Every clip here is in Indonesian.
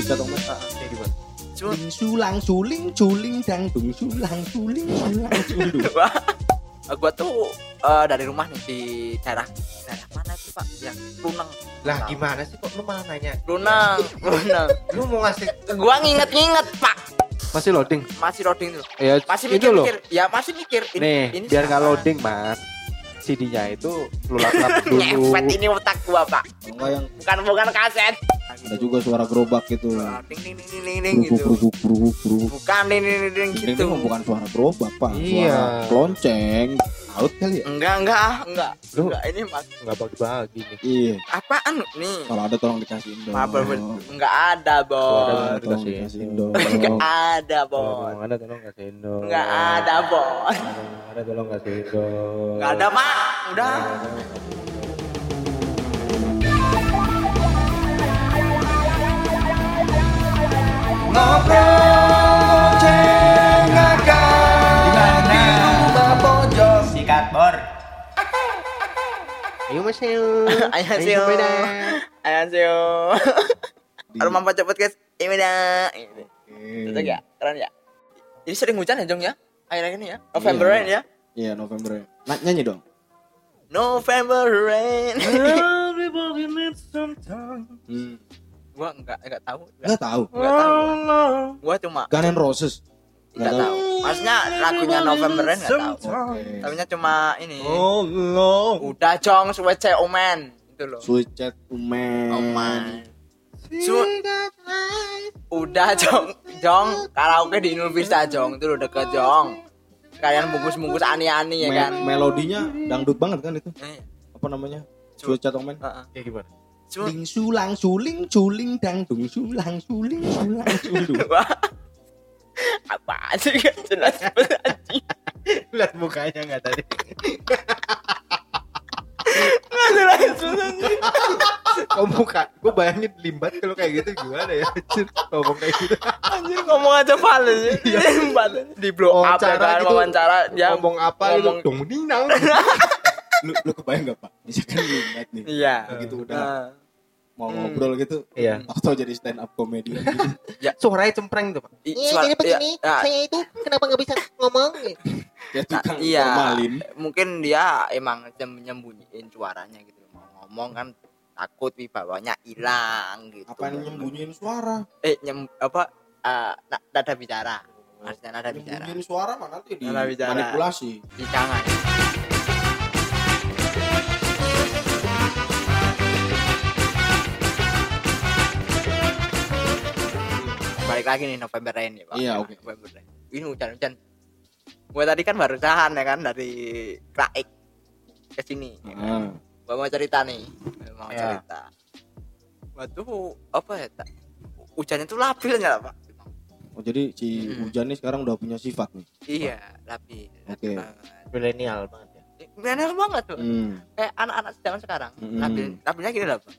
Sulit omen. Kayak gimana? Cuma sulang suling suling dang dung sulang suling sulang suling. gua tuh eh, dari rumah nih di daerah daerah mana itu pak yang Lunang Lah gimana sih kok lu malah nanya? Lunang Lunang Lu mau ngasih gua nginget-nginget pak masih loading? masih loading tuh Ya, masih ini loh. mikir-mikir ya masih mikir Nih, biar nggak loading, Mas. CD-nya itu lu lap-lap dulu. ngefet ini otak gua pak Enggak yang bukan bukan kaset ada juga suara gerobak gitu. Ding ding ding ding ding, ding Berubuk gitu berubuk berubuk berubuk. bukan ding ding ding, ding Ini gitu bukan suara gerobak pak, Iya. suara lonceng. Laut kali ya? enggak enggak ah, enggak Lu- enggak ini mas Nggak bagi-bagi nih. Iya. apaan nih Kalau ada tolong dikasihin dong. Maaf, enggak ada ada bos Dikasih. Tolong dikasihin dong. enggak ada bos mau ada tolong kasihin dong. enggak ada bos Kalau ada tolong kasihin dong. enggak ada pak udah Sikat bor. Ayo Mas Ayo. Annyeonghaseyo. sepeda. Annyeonghaseyo. Di- Rumah Pocok Podcast ini dah. Cocok ya? Keren ya? Ini sering hujan ya, Jong ya? Akhir-akhir ini ya? November Iya. rain ya? Iya November. Nah, nyanyi dong. November rain. Everybody needs some time. Gua enggak enggak tahu. Enggak, tahu. enggak tahu. gua. Cuma Gun N' Roses. enggak tahu. Maksudnya lagunya November rain enggak tahu. Oke. Tahunya cuma ini. Oh no. Udah Jong Sweet Cek Omen. Itu loh. Sweet Chat Umen. Omen. Su- Udah Jong, Jong, karaoke di Indonesia Jong, itu udah deket Jong. Kalian bungkus-bungkus ani-ani ya kan? melodinya dangdut banget kan itu. Eh, Apa namanya? Sweet Chat heeh. Kayak gimana? Suling sulang suling suling dang dung sulang suling sulang suling. Apa sih kan jelas banget. Lihat mukanya nggak tadi? Nggak jelas banget. Kok muka? Gue bayangin limbat kalau kayak gitu gimana ya? Anjir, ngomong kayak gitu. Anjir ngomong aja fals ya. Di blow up ya Wawancara kan gitu. wawancara dia ngomong apa ngomong- gitu? Dong ninang. lu, lu kebayang gak pak? Misalkan lu lihat nih. Iya. Begitu udah Nah, mau Hmm. ngobrol gitu. Iya. Atau jadi stand up comedy gitu. Suaranya cempreng tuh, Pak. i- Iya, suara- jadi begini, ya, ya, saya itu kenapa nggak bisa ngomong? Ya Nah, tukang iya. formalin. mungkin dia emang sem- nyembunyiin suaranya gitu mau ngomong kan takut wibawanya hilang gitu Apa yang nyembunyiin suara? eh nyem apa eh, na- nada bicara maksudnya nada bicara Nyembunyiin suara mah nanti di Nada bicara. manipulasi. di jangan lagi nih November Rain ya Pak. Iya, oke. November Rain. ini hujan-hujan gue tadi kan baru tahan ya kan dari Kraik ke sini ya kan? Ah, Gua mau cerita nih mau Ya. cerita Waduh, apa ya tak hujannya tuh labil ya pak Oh jadi si Hmm. hujan nih sekarang udah punya sifat nih. iya labil labil Oke. banget Milenial banget ya. milenial banget tuh Hmm. kayak anak-anak zaman sekarang Mm-mm. labil labilnya gini lah pak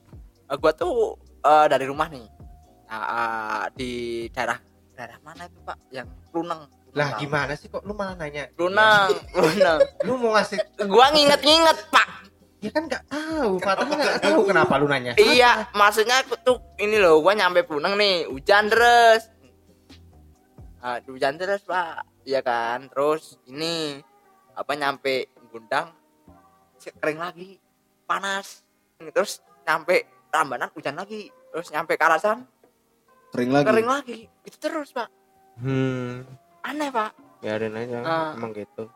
Eh, gua tuh eh, dari rumah nih eh, di daerah daerah mana itu pak yang Lunang Lah gimana sih kok lu malah nanya? Lunang Lunang Lu mau ngasih gua nginget-nginget pak Ya kan nggak tahu, Fatah nggak tahu kenapa lu nanya. Iya, maksudnya aku tuh ini loh, gua nyampe Puneng nih, hujan terus. Ah, hujan terus, Pak. Iya kan? Terus ini apa nyampe Gundang kering lagi, panas. Terus nyampe Rambanan hujan lagi. Terus nyampe Karasan Kering lagi. kering lagi. Itu terus, Pak. Hmm, Aneh, Pak. biarin aja, Ah. emang gitu.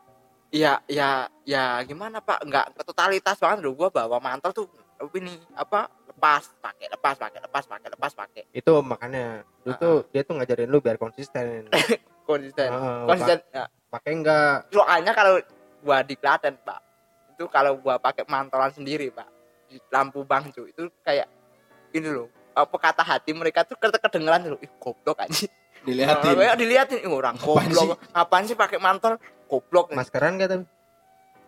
Iya, ya ya gimana, Pak? Enggak totalitas banget loh gua bawa mantel tuh ini apa lepas pakai lepas pakai lepas pakai lepas pakai Itu makanya lu Ah, tuh dia tuh ngajarin lu biar konsisten. konsisten Ah, konsisten ya. Pakai enggak? soalnya kalau gua di Klaten pak itu kalau gua pakai mantolan sendiri pak di lampu bangcu itu kayak ini loh apa kata hati mereka tuh kedengeran loh ih goblok aja Dilihatin. Kayak dilihatin ih, orang Apaan goblok apaan sih pakai mantel goblok Maskeran gak tapi?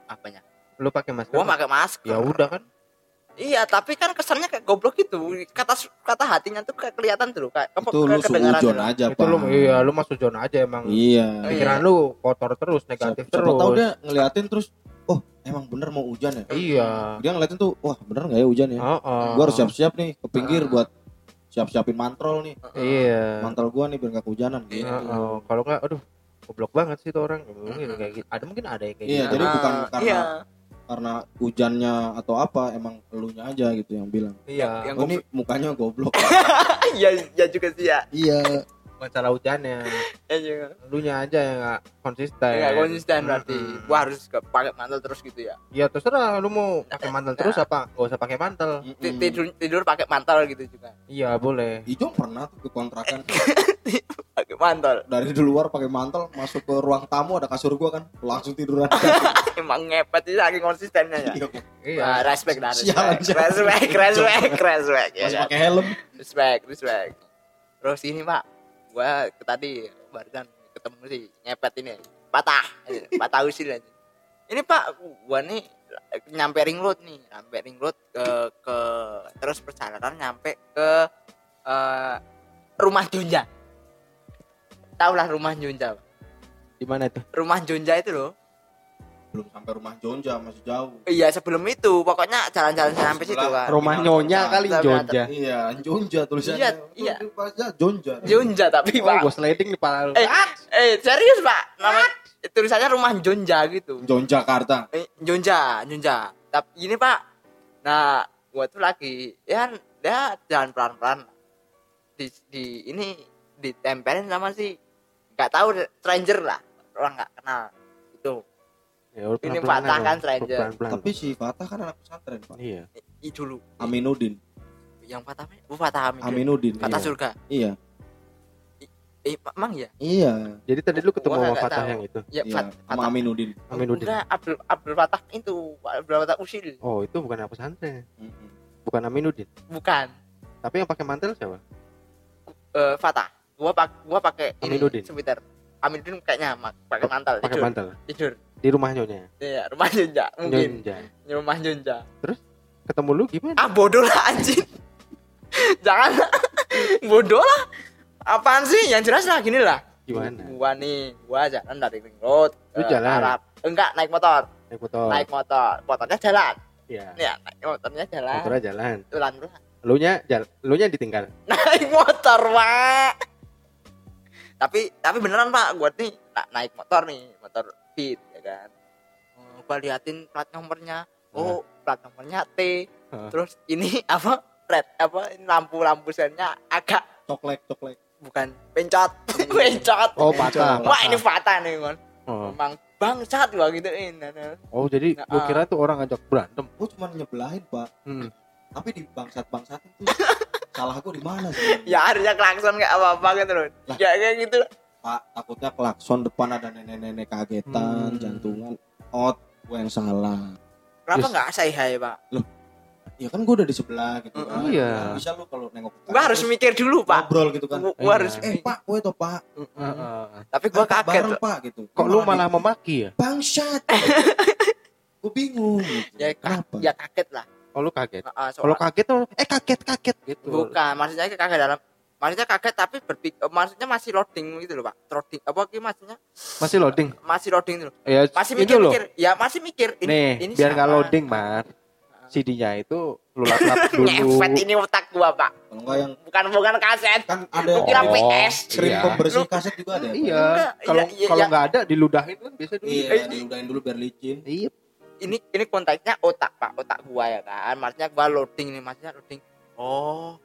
apanya Lu pakai masker? gua pakai masker Ya udah kan. iya tapi kan kesannya kayak goblok gitu kata kata hatinya tuh kayak kelihatan tuh kayak apa Itu lu tuh loh. aja, itu lu iya lu masuk zona aja emang. Iya. Oh, Pikiran lu kotor terus, negatif Siapa, terus. siapa tahu dia ngeliatin terus, oh emang bener mau hujan ya? Iya. Dia ngeliatin tuh, wah bener nggak ya hujan ya? Heeh. Gua harus siap-siap nih ke pinggir Ah. buat siap-siapin mantrol nih. Iya. Mantrol gua nih biar gak kehujanan gitu. Heeh. Kalau nggak, aduh, goblok banget sih tuh orang. Mungkin kayak gitu. Ada mungkin ada yang kayak Iya, gitu. jadi bukan Ah, karena iya. karena hujannya atau apa, emang elunya aja gitu yang bilang. Iya. yang Oh, ini mukanya goblok. iya iya juga sih ya iya. Masalah hujannya. iya juga Lu nya aja yang nggak konsisten. nggak konsisten berarti. Mm-mm. gua harus ke pakai mantel terus gitu ya? Ya terserah lu mau pakai mantel terus apa? Gak usah pakai mantel. Tidur tidur pakai mantel gitu juga. Iya boleh. Ijong pernah tuh kontrakan. Pakai mantel. Dari di luar pakai mantel masuk ke ruang tamu ada kasur gua kan langsung tiduran emang ngepet sih saking konsistennya ya. Iya, Iya. Respect Sialan, respect. respect respect respect ya masih pakai helm. Respect respect. Terus ini pak gua ke tadi barusan ketemu sih ngepet ini patah patah usil aja ini pak gua nih nyampe ring road nih nyampe ring road ke ke terus perjalanan nyampe ke eh, rumah Jonja tau lah rumah Jonja Pak. Di mana itu? rumah Jonja itu loh belum sampai rumah Jonja masih jauh. Iya sebelum itu pokoknya jalan-jalan sampai situ kan Rumah nyonya kali Jogja. iya Jonja tulisannya. Iya, iya. Baca Jonja. Jonja tapi Oh, pak. gua sliding di pala eh eh serius pak? Namanya tulisannya rumah Jonja gitu. Jonja Jakarta eh, Jonja Jonja. Tapi ini pak. Nah gua tuh lagi ya dia jalan pelan-pelan. Di, di ini ditempelin sama si nggak tahu stranger lah. Orang nggak kenal. Itu Ya, Ini aja. kan, stranger. Tapi si Fatah kan anak pesantren Pak iya. I, dulu Aminuddin yang patah apa? Bu Fatah Amin Aminuddin Fatah iya. surga iya eh emang ya iya Jadi tadi lu ketemu sama Fatah tahu. yang itu. ya iya Fat, sama Fatah Aminuddin Aminuddin. Enggak, Abdul Abdul Fatah itu Abdul Fatah Usil Oh, itu bukan apa pesantren. Mm-mm. Bukan Aminuddin. bukan Tapi yang pakai mantel siapa? eh Fatah gua pak gua pakai ini Aminuddin. Aminuddin kayaknya mak- pakai mantel Pakai mantel. tidur Di rumah nyonya. iya rumah Jonja mungkin Jonja. rumah Jonja Ketemu lu gimana? ah bodoh lah anjing jangan bodoh lah apaan sih yang jelas lah gini lah Gimana? gua nih gua jalan dari ring road Lu ke jalan? Arab enggak naik motor Naik motor. naik motor motornya jalan Iya. ya naik motornya jalan Motornya jalan. jalan Lu nya jalan, lu nya ditinggal. naik motor pak tapi tapi beneran pak gua nih na- naik motor nih motor beat ya kan Oh, gua liatin plat nomornya oh plat nomornya T Hah. terus ini apa red apa ini lampu lampu sennya agak coklek coklek bukan pencot pencot Oh, patah. wah ini patah nih kon Oh. emang bangsat gua gituin Oh, jadi Nah, gua ah. kira tuh orang ngajak berantem. gua cuma nyebelahin Pak Hmm. tapi di bangsat bangsatin tuh salah gua di mana sih ya harusnya klakson kayak apa apa gitu loh Lah. ya kayak gitu Pak takutnya klakson depan ada nenek-nenek kagetan Hmm. jantungan out gua yang salah kenapa Yes. nggak say hi pak ya kan gua udah di sebelah gitu kan Mm, iya. bisa lu kalau nengok kanan harus mikir dulu pak ngobrol gitu kan gua, gua Iya. harus eh pak kowe to pak Heeh. tapi gua Kakak kaget bareng, loh. pak gitu Kok lu malah memaki ya? bangsat gua bingung gitu. ya kenapa ya kaget lah Oh, lu kaget. Kalau kaget tuh eh kaget kaget gitu. bukan maksudnya kaget dalam maksudnya kaget tapi berpikir maksudnya masih loading gitu loh pak loading apa sih maksudnya Masih loading. masih loading gitu loh Ya, masih mikir loh. mikir ya masih mikir ini Nih, ini biar nggak siapa? loading, Mar. CD-nya itu lu lap-lap dulu. ngefet ini otak gua pak kalau enggak yang bukan bukan kaset kan ada Lu kira Oh, PS krim iya. pembersih Lu- kaset juga ada ya? Iya, Enggak, kalau iya, iya, kalau iya. nggak ada diludahin kan biasa dulu. iya Eh, diludahin dulu biar licin Iya. Ini ini konteksnya otak pak. Otak gua ya kan. Maksudnya gua loading nih maksudnya loading. Oh.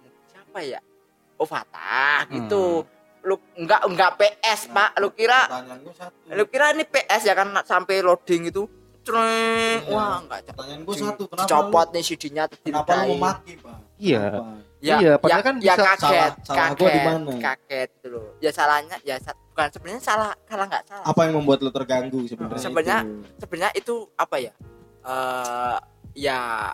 Ini siapa ya? Oh Fatah gitu. Lu enggak enggak PS pak. Lu kira lu kira ini PS ya kan sampai loading itu. Creng. Iya. wah enggak pertanyaan gua satu kenapa copot lu, nih CD-nya kenapa lu mau maki pak? Iya. Kenapa? Ya, Iya, padahal ya, kan ya bisa kaget salah- salah kaget gua di mana? kaget gitu loh. Ya salahnya ya bukan sebenarnya salah salah nggak salah. Apa yang membuat lu terganggu sebenarnya Sebenarnya- sebenarnya itu apa ya? Eh ya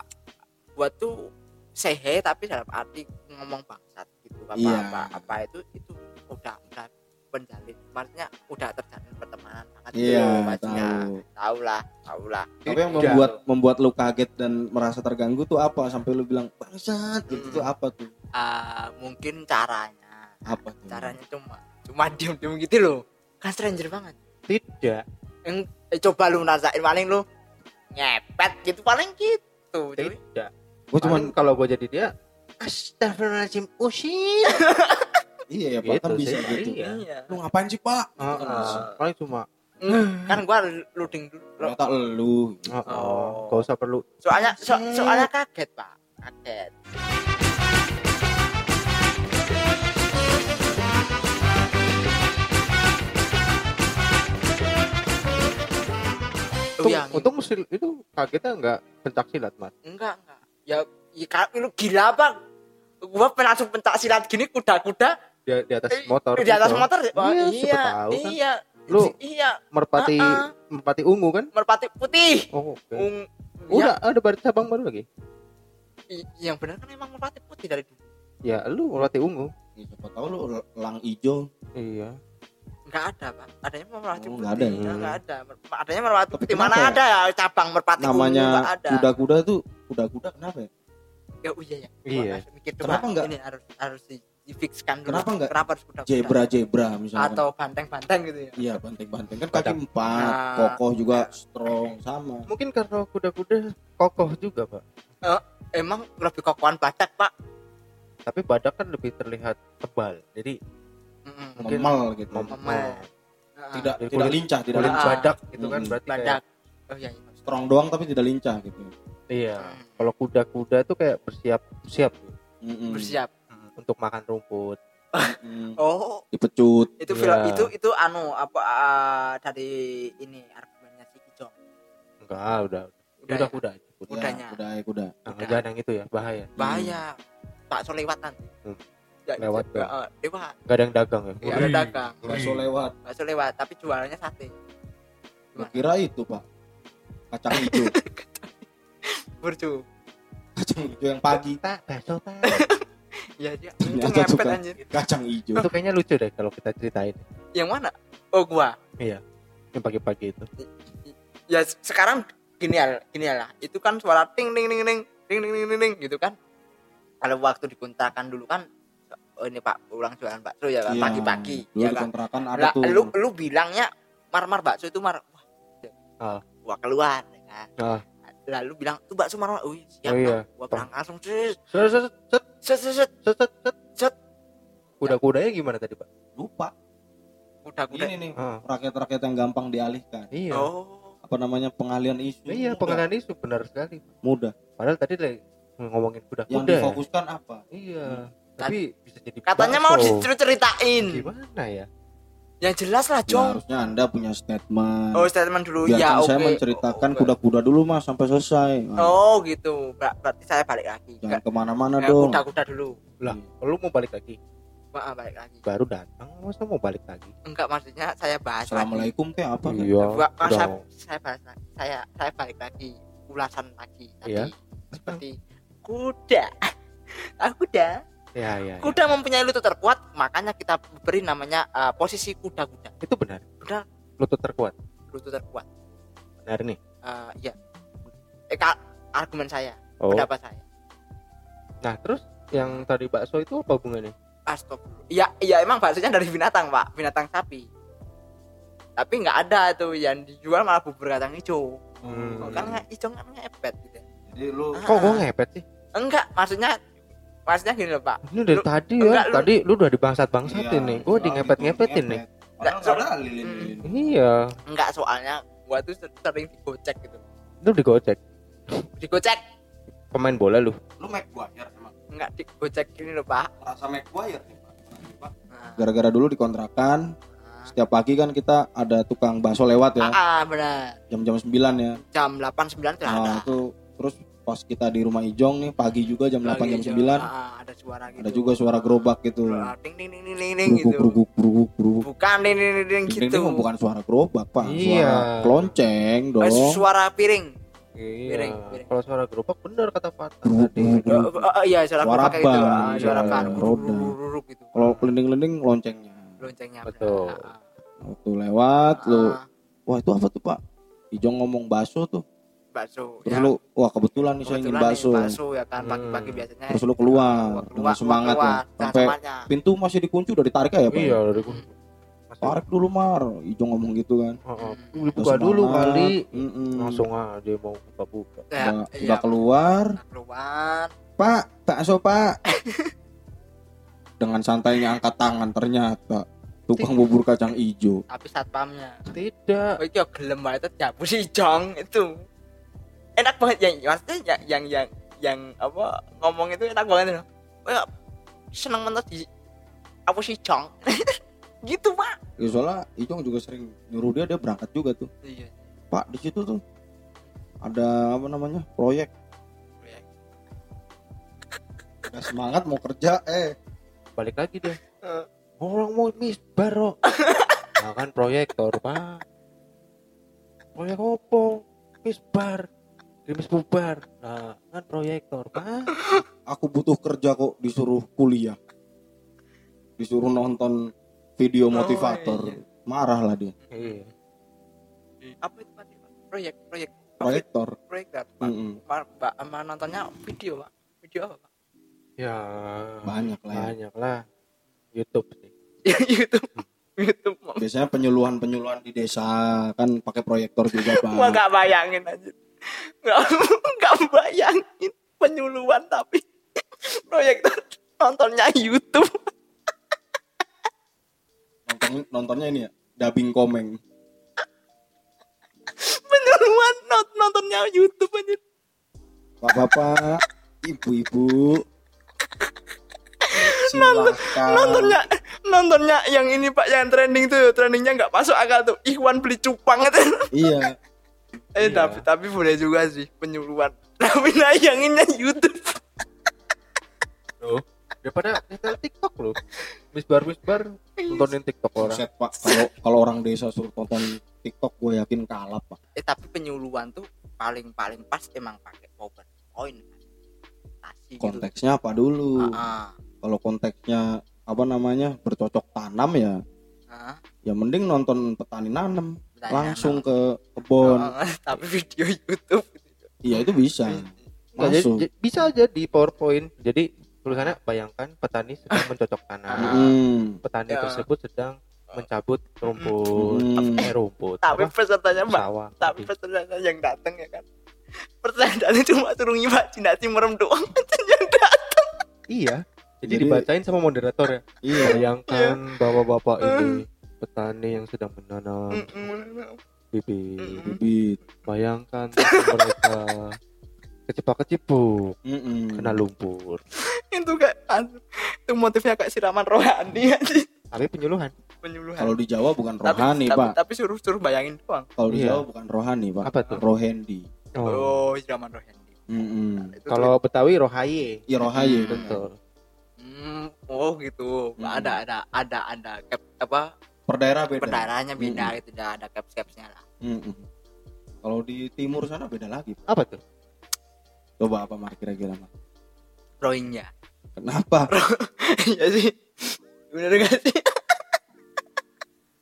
buat tuh sehe tapi dalam arti ngomong bangsat gitu apa Iya. apa apa itu itu udah udah penjalin maksudnya udah terjalin pertemanan. banget gitu iya loh, maksudnya tahu tahu lah tahu lah tapi yang Iya. membuat membuat lu kaget dan merasa terganggu tuh apa sampai lu bilang bangsat gitu Hmm. tuh apa tuh Eh, mungkin caranya apa tuh caranya cuma cuma diem diem gitu loh kan stranger banget Tidak. yang eh, coba lu rasain paling lu ngepet gitu paling gitu Tidak. gua cuman Cuman kalau gua jadi dia Astagfirullahaladzim, usin. Iya ya Pak, kan Gitu bisa sih, gitu. iya. Iya. Lu ngapain sih Pak? Ah. bisa. Paling cuma, kan gua loading dulu Ternyata lu. oh, oh. gak usah perlu. soalnya so- soalnya kaget pak kaget Oh, Untung, iya, untung sil- itu kagetnya enggak pencak silat, Mas. enggak enggak ya, ya kalau lu gila bang gua langsung pencak silat gini kuda-kuda Di, di atas eh, motor. di atas gitu. motor Wah, Iya, iya tahu kan. iya Lu- iya Merpati Ah, ah. merpati ungu kan? merpati putih Oh, oke. Ung, Udah ada baru cabang baru lagi. ya, i- yang benar kan emang merpati putih dari dulu Ya, lu merpati ungu. Ya, Siapa tahu lu lang ijo. Iya. enggak ada pak adanya merpati Oh, putih nggak ada ya? Enggak, nggak ada Mer- adanya merpati Tapi putih mana ya? ada ya cabang merpati ungu nggak Namanya ada kuda-kuda tuh kuda-kuda kenapa ya? ya oh iya ya Iya. Mikir Kenapa coba nggak? ini harus harus di, difikskan dulu Kenapa nggak kenapa harus kuda Zebra-zebra misalnya. atau banteng-banteng gitu ya Iya banteng-banteng kan kaki empat, Nah. kokoh juga strong sama. Mungkin karena kuda-kuda kokoh juga, Pak. emang lebih kokohan badak pak Tapi badak kan lebih terlihat tebal. Jadi Mm-mm. Mungkin Memel gitu. mem- Memel. Nah, Tidak Dari tidak kulit- lincah, tidak kulit Ah. badak gitu kan Mm. berarti kayak- badak oh iya, iya. strong doang tapi tidak lincah gitu. Iya. Hmm. Kalau kuda-kuda tuh kayak bersiap siap Mm-mm. bersiap untuk makan rumput. Mm. oh Dipecut. itu film Iya. itu itu anu apa ah, dari ini argumennya si Kijong Enggak, udah. Udah Udah ya? kuda aja. Kuda. Kudanya. Ya, kuda ya kuda. Nah, Kuda. jangan yang itu ya, bahaya. bahaya tak so lewat nanti Hmm. Ya, Lewat ya, tuh. eh, lewat Gak ada yang dagang ya. ya, ada dagang Bakso lewat. bakso lewat tapi jualannya sate Gua kira itu, Pak. Kacang hijau. burcu Kacang hijau yang pagi. Tak, bakso tak. ya dia Ternyata itu ngepet suka. anjir Kacang hijau. itu kayaknya lucu deh kalau kita ceritain. yang mana oh gua Yang pagi-pagi itu. ya se- sekarang gini ya gini ya lah itu kan suara ting ting ting ting ting ting ting ting, ting, gitu kan kalau waktu dikontrakan dulu kan oh ini pak ulang jualan bakso ya Iya. pagi-pagi ya di kan kontrakan ada lah tuh. lu lu bilangnya mar mar bakso itu mar wah Ah. gua keluar ya kan Ah. Lalu bilang tuh bakso mar mar oh iya, siap Oh iya. Gua berangkat langsung set Set, set, set, set set set set. Kuda-kudanya gimana tadi, Pak? Lupa. kuda kuda Ini nih, Ah. rakyat-rakyat yang gampang dialihkan. Iya. oh Apa namanya pengalian isu. Iya, Mudah. pengalian isu benar sekali. Mudah. Padahal tadi lagi ngomongin Yang kuda-kuda. difokuskan apa? Iya. Tapi bisa jadi katanya mau bakso. disuruh ceritain Gimana ya? Yang jelas lah Ya, jong harusnya Anda punya statement. oh statement dulu Biarkan ya oke saya menceritakan kuda-kuda dulu mas sampai selesai. Nah, oh gitu Ber- berarti saya balik lagi Jangan ke mana-mana dong. kuda-kuda dulu Lah, lu mau balik lagi? Wah, balik lagi Baru datang, masa mau balik lagi? enggak maksudnya saya bahas lagi Assalamualaikum kayak apa? kan? Iya. Gua- ah, saya, bahas lagi saya saya balik lagi ulasan lagi tadi Iya. seperti kuda ah, kuda Ya, ya, ya. kuda mempunyai lutut terkuat makanya kita beri namanya uh, posisi kuda-kuda Itu benar. Benar. Lutut terkuat. lutut terkuat Benar nih. Uh, ya eh, ka- argumen saya Oh. pendapat saya Nah, terus yang tadi bakso itu apa hubungannya? Astagfirullah. Iya, iya emang baksonya dari binatang, Pak. Binatang sapi. Tapi nggak ada tuh yang dijual malah bubur kacang hijau. Hmm. Karena hijau kan ngepet gitu. Jadi lu Ah, Kok gua ngepet sih? Enggak, maksudnya maksudnya gini loh, Pak. Ini dari Lu- tadi enggak, ya. lu- Tadi lu udah dibangsat-bangsat Iya, ini. Gua di itu, nih. ngepet. Padahal Nggak, so- nggak ada lilin-lilin. Iya. Enggak soalnya gua tuh ser- sering digocek gitu. Lu digocek. Digocek. Pemain bola lu. Lu Maguire emang. Enggak digocek gini loh, Pak. Rasa Maguire nih, Pak. Pak. Nah, Gara-gara dulu dikontrakan, nah. setiap pagi kan kita ada tukang bakso lewat ya, Ah, ah, benar. jam-jam 9 ya. Jam 8 9 tuh ada. Nah, itu terus pas kita di rumah Ijong nih pagi juga jam 8 Lagi jam. 9 Ah, ah, ada suara gitu. ada juga suara gerobak gitu. Ah, Ding ding ding ding ding, ding gitu. beruguk beruguk. Bukan ding ding ding, ding Ding, gitu. ding, bukan suara gerobak, Pak. Iya. Suara kelonceng Eh, dong. suara piring. Iya. Piring, piring. Kalau suara gerobak bener kata Beruguk, tadi. Oh, oh, iya suara Suara gerobak kayak gitu. ban, Ah, suara iya, ban. roda. Gitu. Kalau kelending-kelending loncengnya. Loncengnya. Betul. benar. Waktu lewat Ah, lu, ah, wah itu apa tuh, Pak? Ijong ngomong bakso tuh. Bakso. Terus Ya, lu, wah kebetulan nih saya ingin bakso. bakso ya kan pagi-pagi Hmm. biasanya. Terus lu keluar Keluar, dengan semangat keluar, ya. Sampai semangatnya. pintu masih dikunci udah ditarik ya, Pak? Iya, gua. Mas tarik dulu mar Ijo ngomong gitu kan Heeh. Hmm. Buka Udah dulu kali. Mm-mm. Langsung aja mau buka-buka. Ya, udah, iya, udah keluar keluar pak bakso pak dengan santainya angkat tangan ternyata tukang bubur kacang ijo tapi satpamnya Tidak. oh iya gelem banget dihapus si jong itu enak banget yang maksudnya yang yang yang, yang apa ngomong itu enak banget loh oh, ya, seneng banget di apa si jong gitu pak ya soalnya Ijong juga sering nyuruh dia dia berangkat juga tuh iya pak di situ tuh ada apa namanya proyek udah semangat mau kerja eh Balik lagi deh. Eh. Orang mau misbar kok. Nah kan proyektor, Pak. Proyek opo? Misbar. Grimis bubar. Nah, kan proyektor, Pak. aku butuh kerja kok disuruh kuliah disuruh nonton video Oh, motivator iya. marah lah dia Iya. apa itu pak proyek proyek proyektor proyek pak Pak, sama nontonnya video pak video apa pak Ya. banyak lah ya. Banyak lah. YouTube sih. ya YouTube YouTube biasanya penyuluhan penyuluhan di desa kan pakai proyektor juga gua pak nggak bayangin aja nggak nggak bayangin penyuluhan tapi proyektor nontonnya YouTube. Nonton nontonnya ini ya dubbing komeng. Penyuluhan not- nontonnya YouTube aja. Bapak-bapak ibu-ibu. Silahkan. nontonnya nontonnya yang ini pak yang trending tuh. Trendingnya nggak masuk akal tuh. Ikhwan beli cupang itu. Iya eh Iya. tapi tapi boleh juga sih penyuluhan tapi nayanginnya YouTube Loh. Daripada nyetel TikTok loh. Misbar misbar nontonin TikTok orang. Buset, pak kalau kalau orang desa suruh tonton TikTok gue yakin kalah pak eh tapi penyuluhan tuh paling paling pas emang pakai PowerPoint presentasi gitu konteksnya apa dulu Ah, kalau konteksnya apa namanya bercocok tanam ya ah. ya mending nonton petani nanem Petani langsung ke kebon Ah, tapi video YouTube iya itu bisa Nggak, jadi- masuk j- bisa aja di PowerPoint. Jadi tulisannya bayangkan petani sedang mencocok tanam. Hmm. Petani Ya. tersebut sedang mencabut rumput. Hmm. Eh rumput. tapi apa? pesertanya mbak Sawah. tapi pesertanya yang datang ya kan pesertanya cuma suruh nyimak cinta merem doang yang datang Iya. Jadi, Jadi- dibacain sama moderator ya. iya Bayangkan bapak-bapak ini petani yang sedang menanam bibit. bibit Bayangkan mereka kecepak kecipuk Mm-mm. kena lumpur. itu anu, itu motifnya kayak siraman rohani Tapi penyuluhan. penyuluhan kalau di Jawa bukan rohani tapi, pak tapi suruh suruh bayangin doang kalau di Iya. Jawa bukan rohani pak Apa tuh? rohendi Oh. oh siraman Mm-mm. Itu Kalau Betawi rohaye. iya rohaye Betul. Hmm, oh gitu. Hmm. Ada ada ada ada apa per daerah beda pendarahnya beda Hmm. gitu, udah ada caps capsnya lah. Mm-mm. kalau di timur sana beda lagi Pak. Apa tuh? coba apa mar kira-kira Mar? Drawingnya. kenapa Iya sih. Bener gak sih?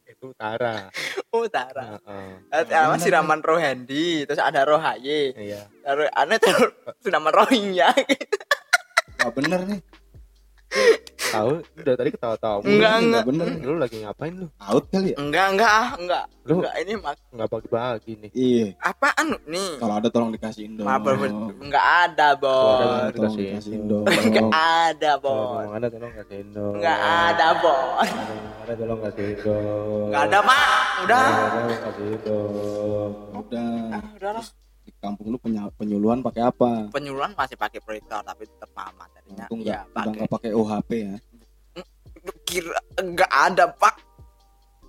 Itu utara. Oh, Tara. Heeh. Ada apa siraman rohandi, terus ada rohaye. Iya. Terus aneh terus siraman rohingya. Gak bener nih Tahu udah tadi ketawa-tawa. Enggak, Nggak enggak. bener Lu lagi ngapain lu? out kali ya Enggak, enggak, ah, enggak. Lu Enggak, ini mak nggak bagi-bagi nih. iya apaan nih? kalau ada tolong dikasihin dong Maaf, enggak ada, Kalau ada Bos. tolong dikasihin dong. dong Enggak ada, Bos. memang ada tolong kasihin dong. Enggak ada, Bos. Kalau ada tolong kasihin dong. Enggak ada, Pak. Udah. Kalau ada, tolong kasihin dong. udah Ah, udah lah. Kampung lu penyuluhan pakai apa Penyuluhan masih pakai proyektor tapi tetap lama tadinya. untung Ya, pakai. nggak pakai OHP ya Kira enggak ada, Pak.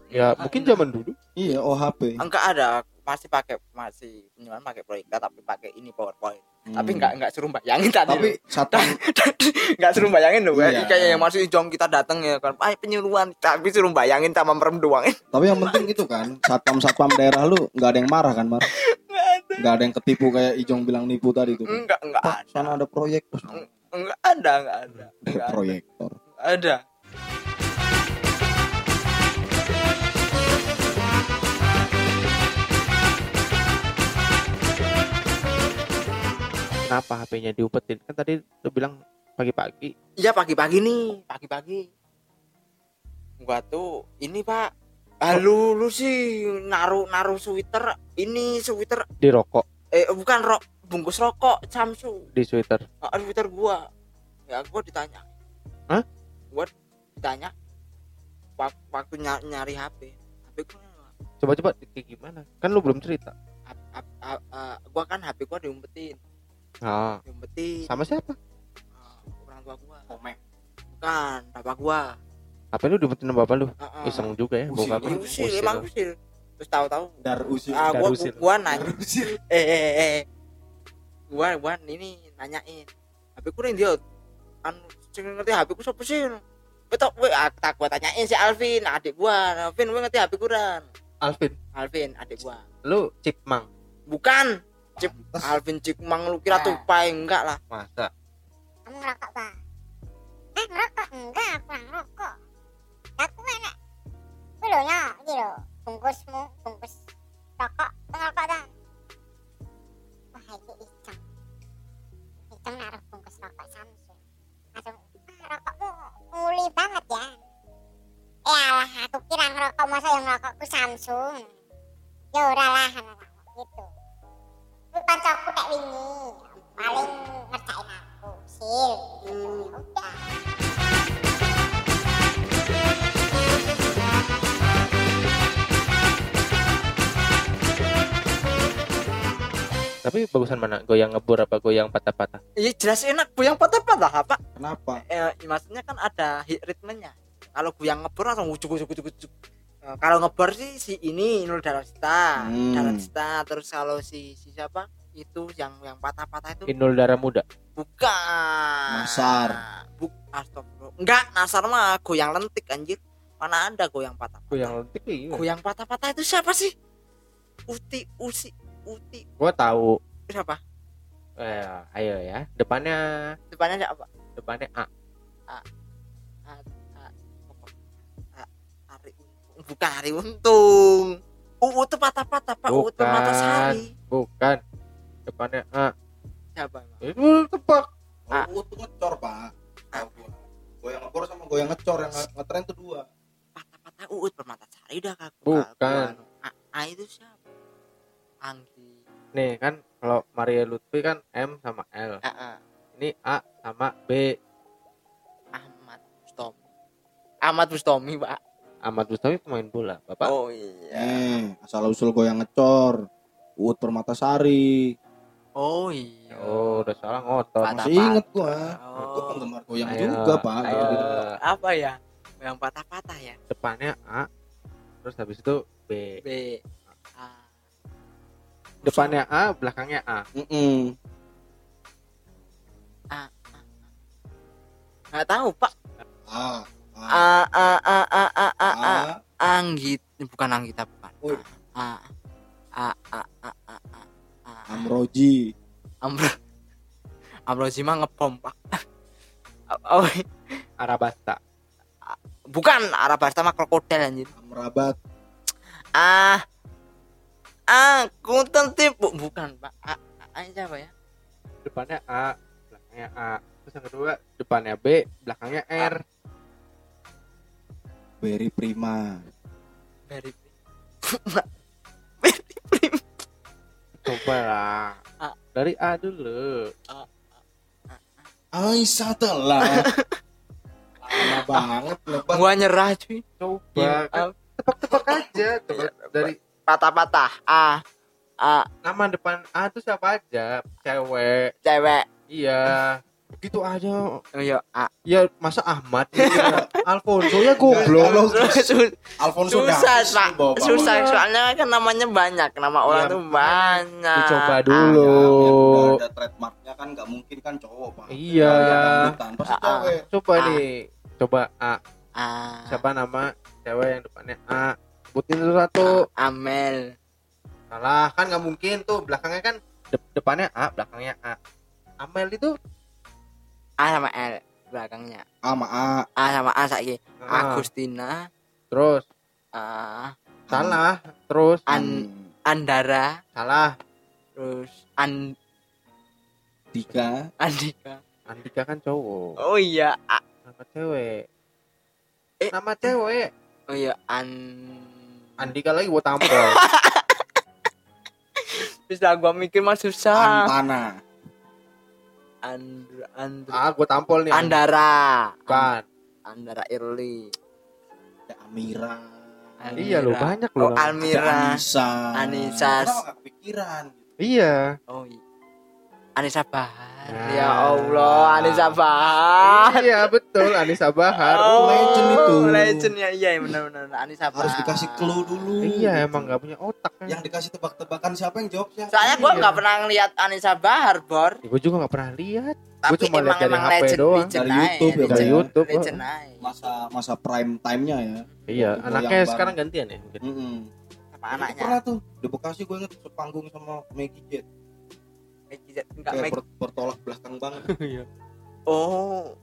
Ya mungkin zaman dulu. iya OHP Enggak ada. Masih pakai masih penyuluhan pakai proyektor tapi pakai ini PowerPoint. Hmm. Tapi enggak enggak suruh bayangin tadi. tapi satpam enggak suruh bayangin loh, Iya. kayak yang masih jong kita datang ya kan. Ay, penyuluhan tapi suruh bayangin sama merem doang. tapi yang penting itu kan satpam satpam daerah lu nggak ada yang marah kan mar Enggak. nggak ada yang ketipu kayak Ijong bilang nipu tadi tuh. Enggak enggak Pak, ada. sana ada proyek terus Enggak ada, enggak ada. Enggak ada. proyektor Ada. Kenapa HP-nya diumpetin? Kan tadi lu bilang pagi-pagi. Iya pagi-pagi nih, pagi-pagi. Gua tuh ini Pak ah lu lu sih naruh naruh sweater ini sweater. Di rokok. Eh bukan rok bungkus rokok Samsu di sweater. Ah, sweater gua. Ya gua ditanya. Hah? gua ditanya wak- waktu ny- nyari HP HP gua coba coba kayak gimana? Kan lu belum cerita. Ap- ap- ap- eh, gua kan HP gua diumpetin. Ah. Diumpetin. Sama siapa? Ah, orang tua gua. Komek. bukan bapak gua HP lu dibetin sama bapak lu Heeh. iseng juga ya Usil. bokap Iya, lu. usil, Usil. emang usil terus tahu-tahu Dar usil. ah gua, Darusil. gua nanya usil. eh eh eh, eh gua gua ini nanyain HP ku ning dia anu sing ngerti HP ku sapa sih betok we ah, tak gua tanyain si Alvin adik gua Alvin we ngerti HP ku ran Alvin Alvin adik gua lu cipmang bukan Cip Pantes. Alvin Cikmang lu kira tupai enggak lah masa Kamu ngerokok, Bang? Eh, ngerokok? Enggak, aku nggak ngerokok. Aku enak. Itu loh, ya, ini loh. Bungkusmu, bungkus rokok, ngerokok, Bang. Wah, ini Icong. Icong naruh bungkus rokok Samsung. Langsung, ah, rokokmu muli banget ya. Eh, alah, aku kira ngerokok, masa yang ngerokokku Samsung. Ya, ora lah, gitu. Tapi bagusan mana? Goyang ngebor apa goyang patah-patah? Iya jelas enak goyang patah-patah apa Kenapa? eh, maksudnya kan ada hit ritmenya. Kalau goyang ngebor langsung ujuk ujuk ujuk ujuk Eh, kalau ngebor sih si ini Nul Darasta Hmm. Darasta terus kalau si si siapa? Itu yang yang patah-patah itu. Inul darah muda. Bukan. Nasar. Buk, astagfirullah. enggak Nasar mah goyang lentik anjir. Mana ada goyang patah goyang lentik iya. Goyang patah-patah itu siapa sih? Uti Usi Uti. Gua tahu. Siapa? Eh ayo ya. Depannya depannya ada apa? Depannya A. A- A- A- Ari Untung. Bukan Ari Untung. UU tuh patah-patah Pak. UU tuh mata Bukan. sari. Bukan. Depannya A. Siapa itu tebak. Ah. Oh, itu ngecor, Pak. Tahu gua. Goyang ngebor sama goyang ngecor yang nge- ngetren tuh dua. patah-patah UU permata sari dah kak. Bukan. A, A itu siapa Anggi nih kan kalau Maria Lutfi kan M sama L A, A. ini A sama B Ahmad Bustomi Ahmad Bustomi Pak Ahmad Bustami pemain bola bapak oh iya Eh, asal usul goyang ngecor. Uut Permatasari. oh iya oh udah salah ngotot Patah. Masih inget gua. Oh. Gua penggemar goyang Ayo, juga, Pak. ayo. Kalau gitu. apa ya yang patah-patah ya depannya A terus habis itu B B depannya A belakangnya A Mm-mm. nggak tahu Pak A. A. A A A A A A, A. A. Anggit bukan Anggita bukan Woi. A A A A A A A Amroji. Amro Amrozi mah ngepom Pak oh, Arabasta bukan Arabasta mah krokodil anjir Amrabat. Telah. Lama banget lebat. gua nyerah cuy. Coba. Iya, ah, tebak-tebak aja tebak dari patah-patah. A. A. Nama depan A tuh siapa aja? Cewek. Cewek. Iya. Gitu aja. Oh iya A. Ya masa Ahmad? Ya, Alfonso ya goblok. Alfonso susah bawah-bawah. susah soalnya kan namanya banyak. Nama orang Iya, tuh banyak. Dicoba Ya, dulu biar udah ada trademarknya kan nggak mungkin kan cowok pak. Iya. Dangdutan, pasti cewek coba A. nih coba A. Ah, siapa nama cewek yang depannya A? Sebutin dulu satu Amel. Salah kan nggak mungkin tuh. Belakangnya kan de- depannya A belakangnya A. Amel itu? A sama L belakangnya. Sama A. A sama A saiki. Ah, Agustina. Terus? Ah, salah terus? An Andara. Salah. Terus An Dika Andika Andika kan cowok oh iya A nama cewek Eh. nama cewek oh iya An Andika lagi buat tampol. Bisa gua mikir mah susah. Antana. Andra, Andra, ah, gua tampol nih. Andara. Bukan. Andara Irli. Ada Amira. Iya lo Almira. banyak lo. Oh, Almira. Anissa. Anissa. Kenapa gak kepikiran? Iya. Oh iya. Anissa Bahar. Nah. Ya Allah, Anissa Bahar. Iya betul Anissa Bahar. Oh, legend itu. Legend ya, iya benar benar Anissa Bahar. Harus dikasih clue dulu. Iya emang nggak punya otak kan. Yang dikasih tebak-tebakan siapa yang jawab siapa? Soalnya gua Iya. nggak pernah ngeliat Anissa Bahar, Bor. Ya, gue juga nggak pernah lihat. Tapi cuma lihat emang dari emang HP legend, doang. legend Dari YouTube ya, legend, Dari YouTube, oh. legend aja. Masa masa prime time-nya ya. Iya, Goyang anaknya sekarang gantian ya mungkin. Mm-mm. Sama Itu anaknya. Pernah tuh di Bekasi gue inget sepanggung sama Maggie Jet. Maggie Z. Enggak Kayak Maggie. ber- bertolak belakang banget. Iya. Oh.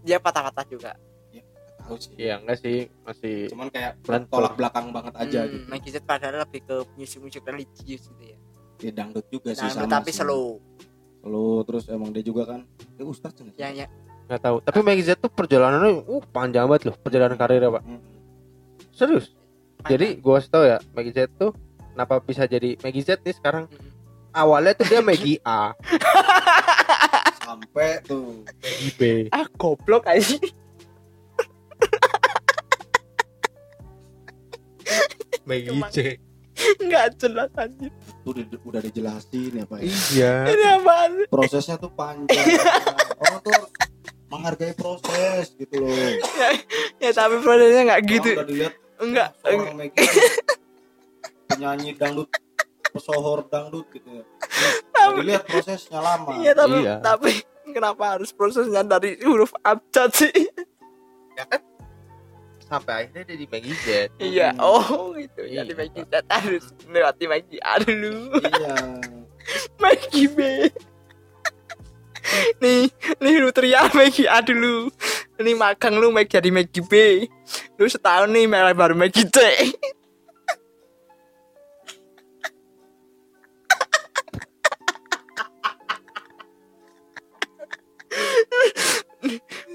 Dia patah-patah juga. Tahu sih. Iya enggak sih masih Cuman kayak bertolak belakang banget aja Hmm, gitu. Maggie Z padahal lebih ke musik-musik religius gitu ya. Ya dangdut juga sih sama tapi sih. slow. Slow terus emang dia juga kan. Dia ustaz kan? Yang yang nggak tahu. Tapi Maggie Z tuh perjalanannya uh panjang banget loh perjalanan karirnya pak. Mm. Serius. Jadi gue kasih tau ya Maggie Z tuh kenapa bisa jadi Maggie Z nih sekarang Mm. Awalnya tuh dia Maggie A, Sampai tuh Maggie B. ah goblok aja. Maggie C. Enggak jelas anjir. tuh udah, udah dijelasin ya Pak. ya. Iya. Ini apaan? Prosesnya tuh panjang. Orang tuh menghargai proses gitu loh. Ya tapi prosesnya enggak gitu. Udah dilihat Enggak. penyanyi dangdut pesohor dangdut gitu ya. Udah dilihat prosesnya lama. Iya tapi Iya. tapi kenapa harus prosesnya dari huruf abjad sih? Ya kan sampai akhirnya dia di Maggie Z. Iya, oh gitu. Iya. Jadi Maggie Z harus lewati Maggie A dulu. Iya. Maggie B. nih, nih lu teriak Maggie A dulu. Ini magang lu Maggie jadi Maggie B. Lu setahun nih malah baru Maggie C.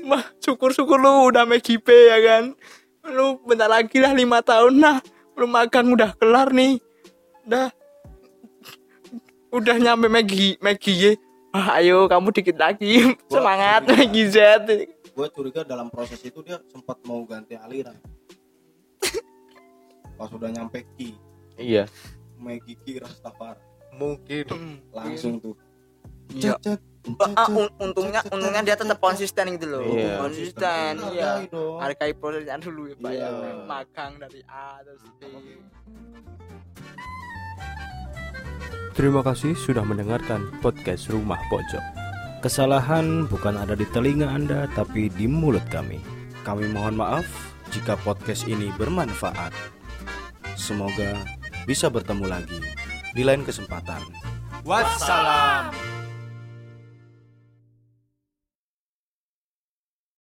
Mah, syukur-syukur lu udah B ya kan. Lu bentar lagi lah lima tahun nah. Lu magang udah kelar nih. Udah udah nyampe Maggie Maggie Y. Wah, ayo kamu dikit lagi semangat Maggie Z. Gue curiga dalam proses itu dia sempat mau ganti aliran. Pas udah nyampe Ki, Iya. Maggie Ki Rastafari Mungkin. langsung tuh. Iya. Cet, Ah, un- untungnya untungnya dia tetap konsisten gitu loh. Iya. Konsisten, iya. Hargai dong. Hargai prosesnya dulu ya, Pak ya. Iya. Magang dari A terus B. Terima kasih sudah mendengarkan podcast Rumah Pojok. Kesalahan bukan ada di telinga Anda, tapi di mulut kami. Kami mohon maaf jika podcast ini bermanfaat. Semoga bisa bertemu lagi di lain kesempatan. Wassalam.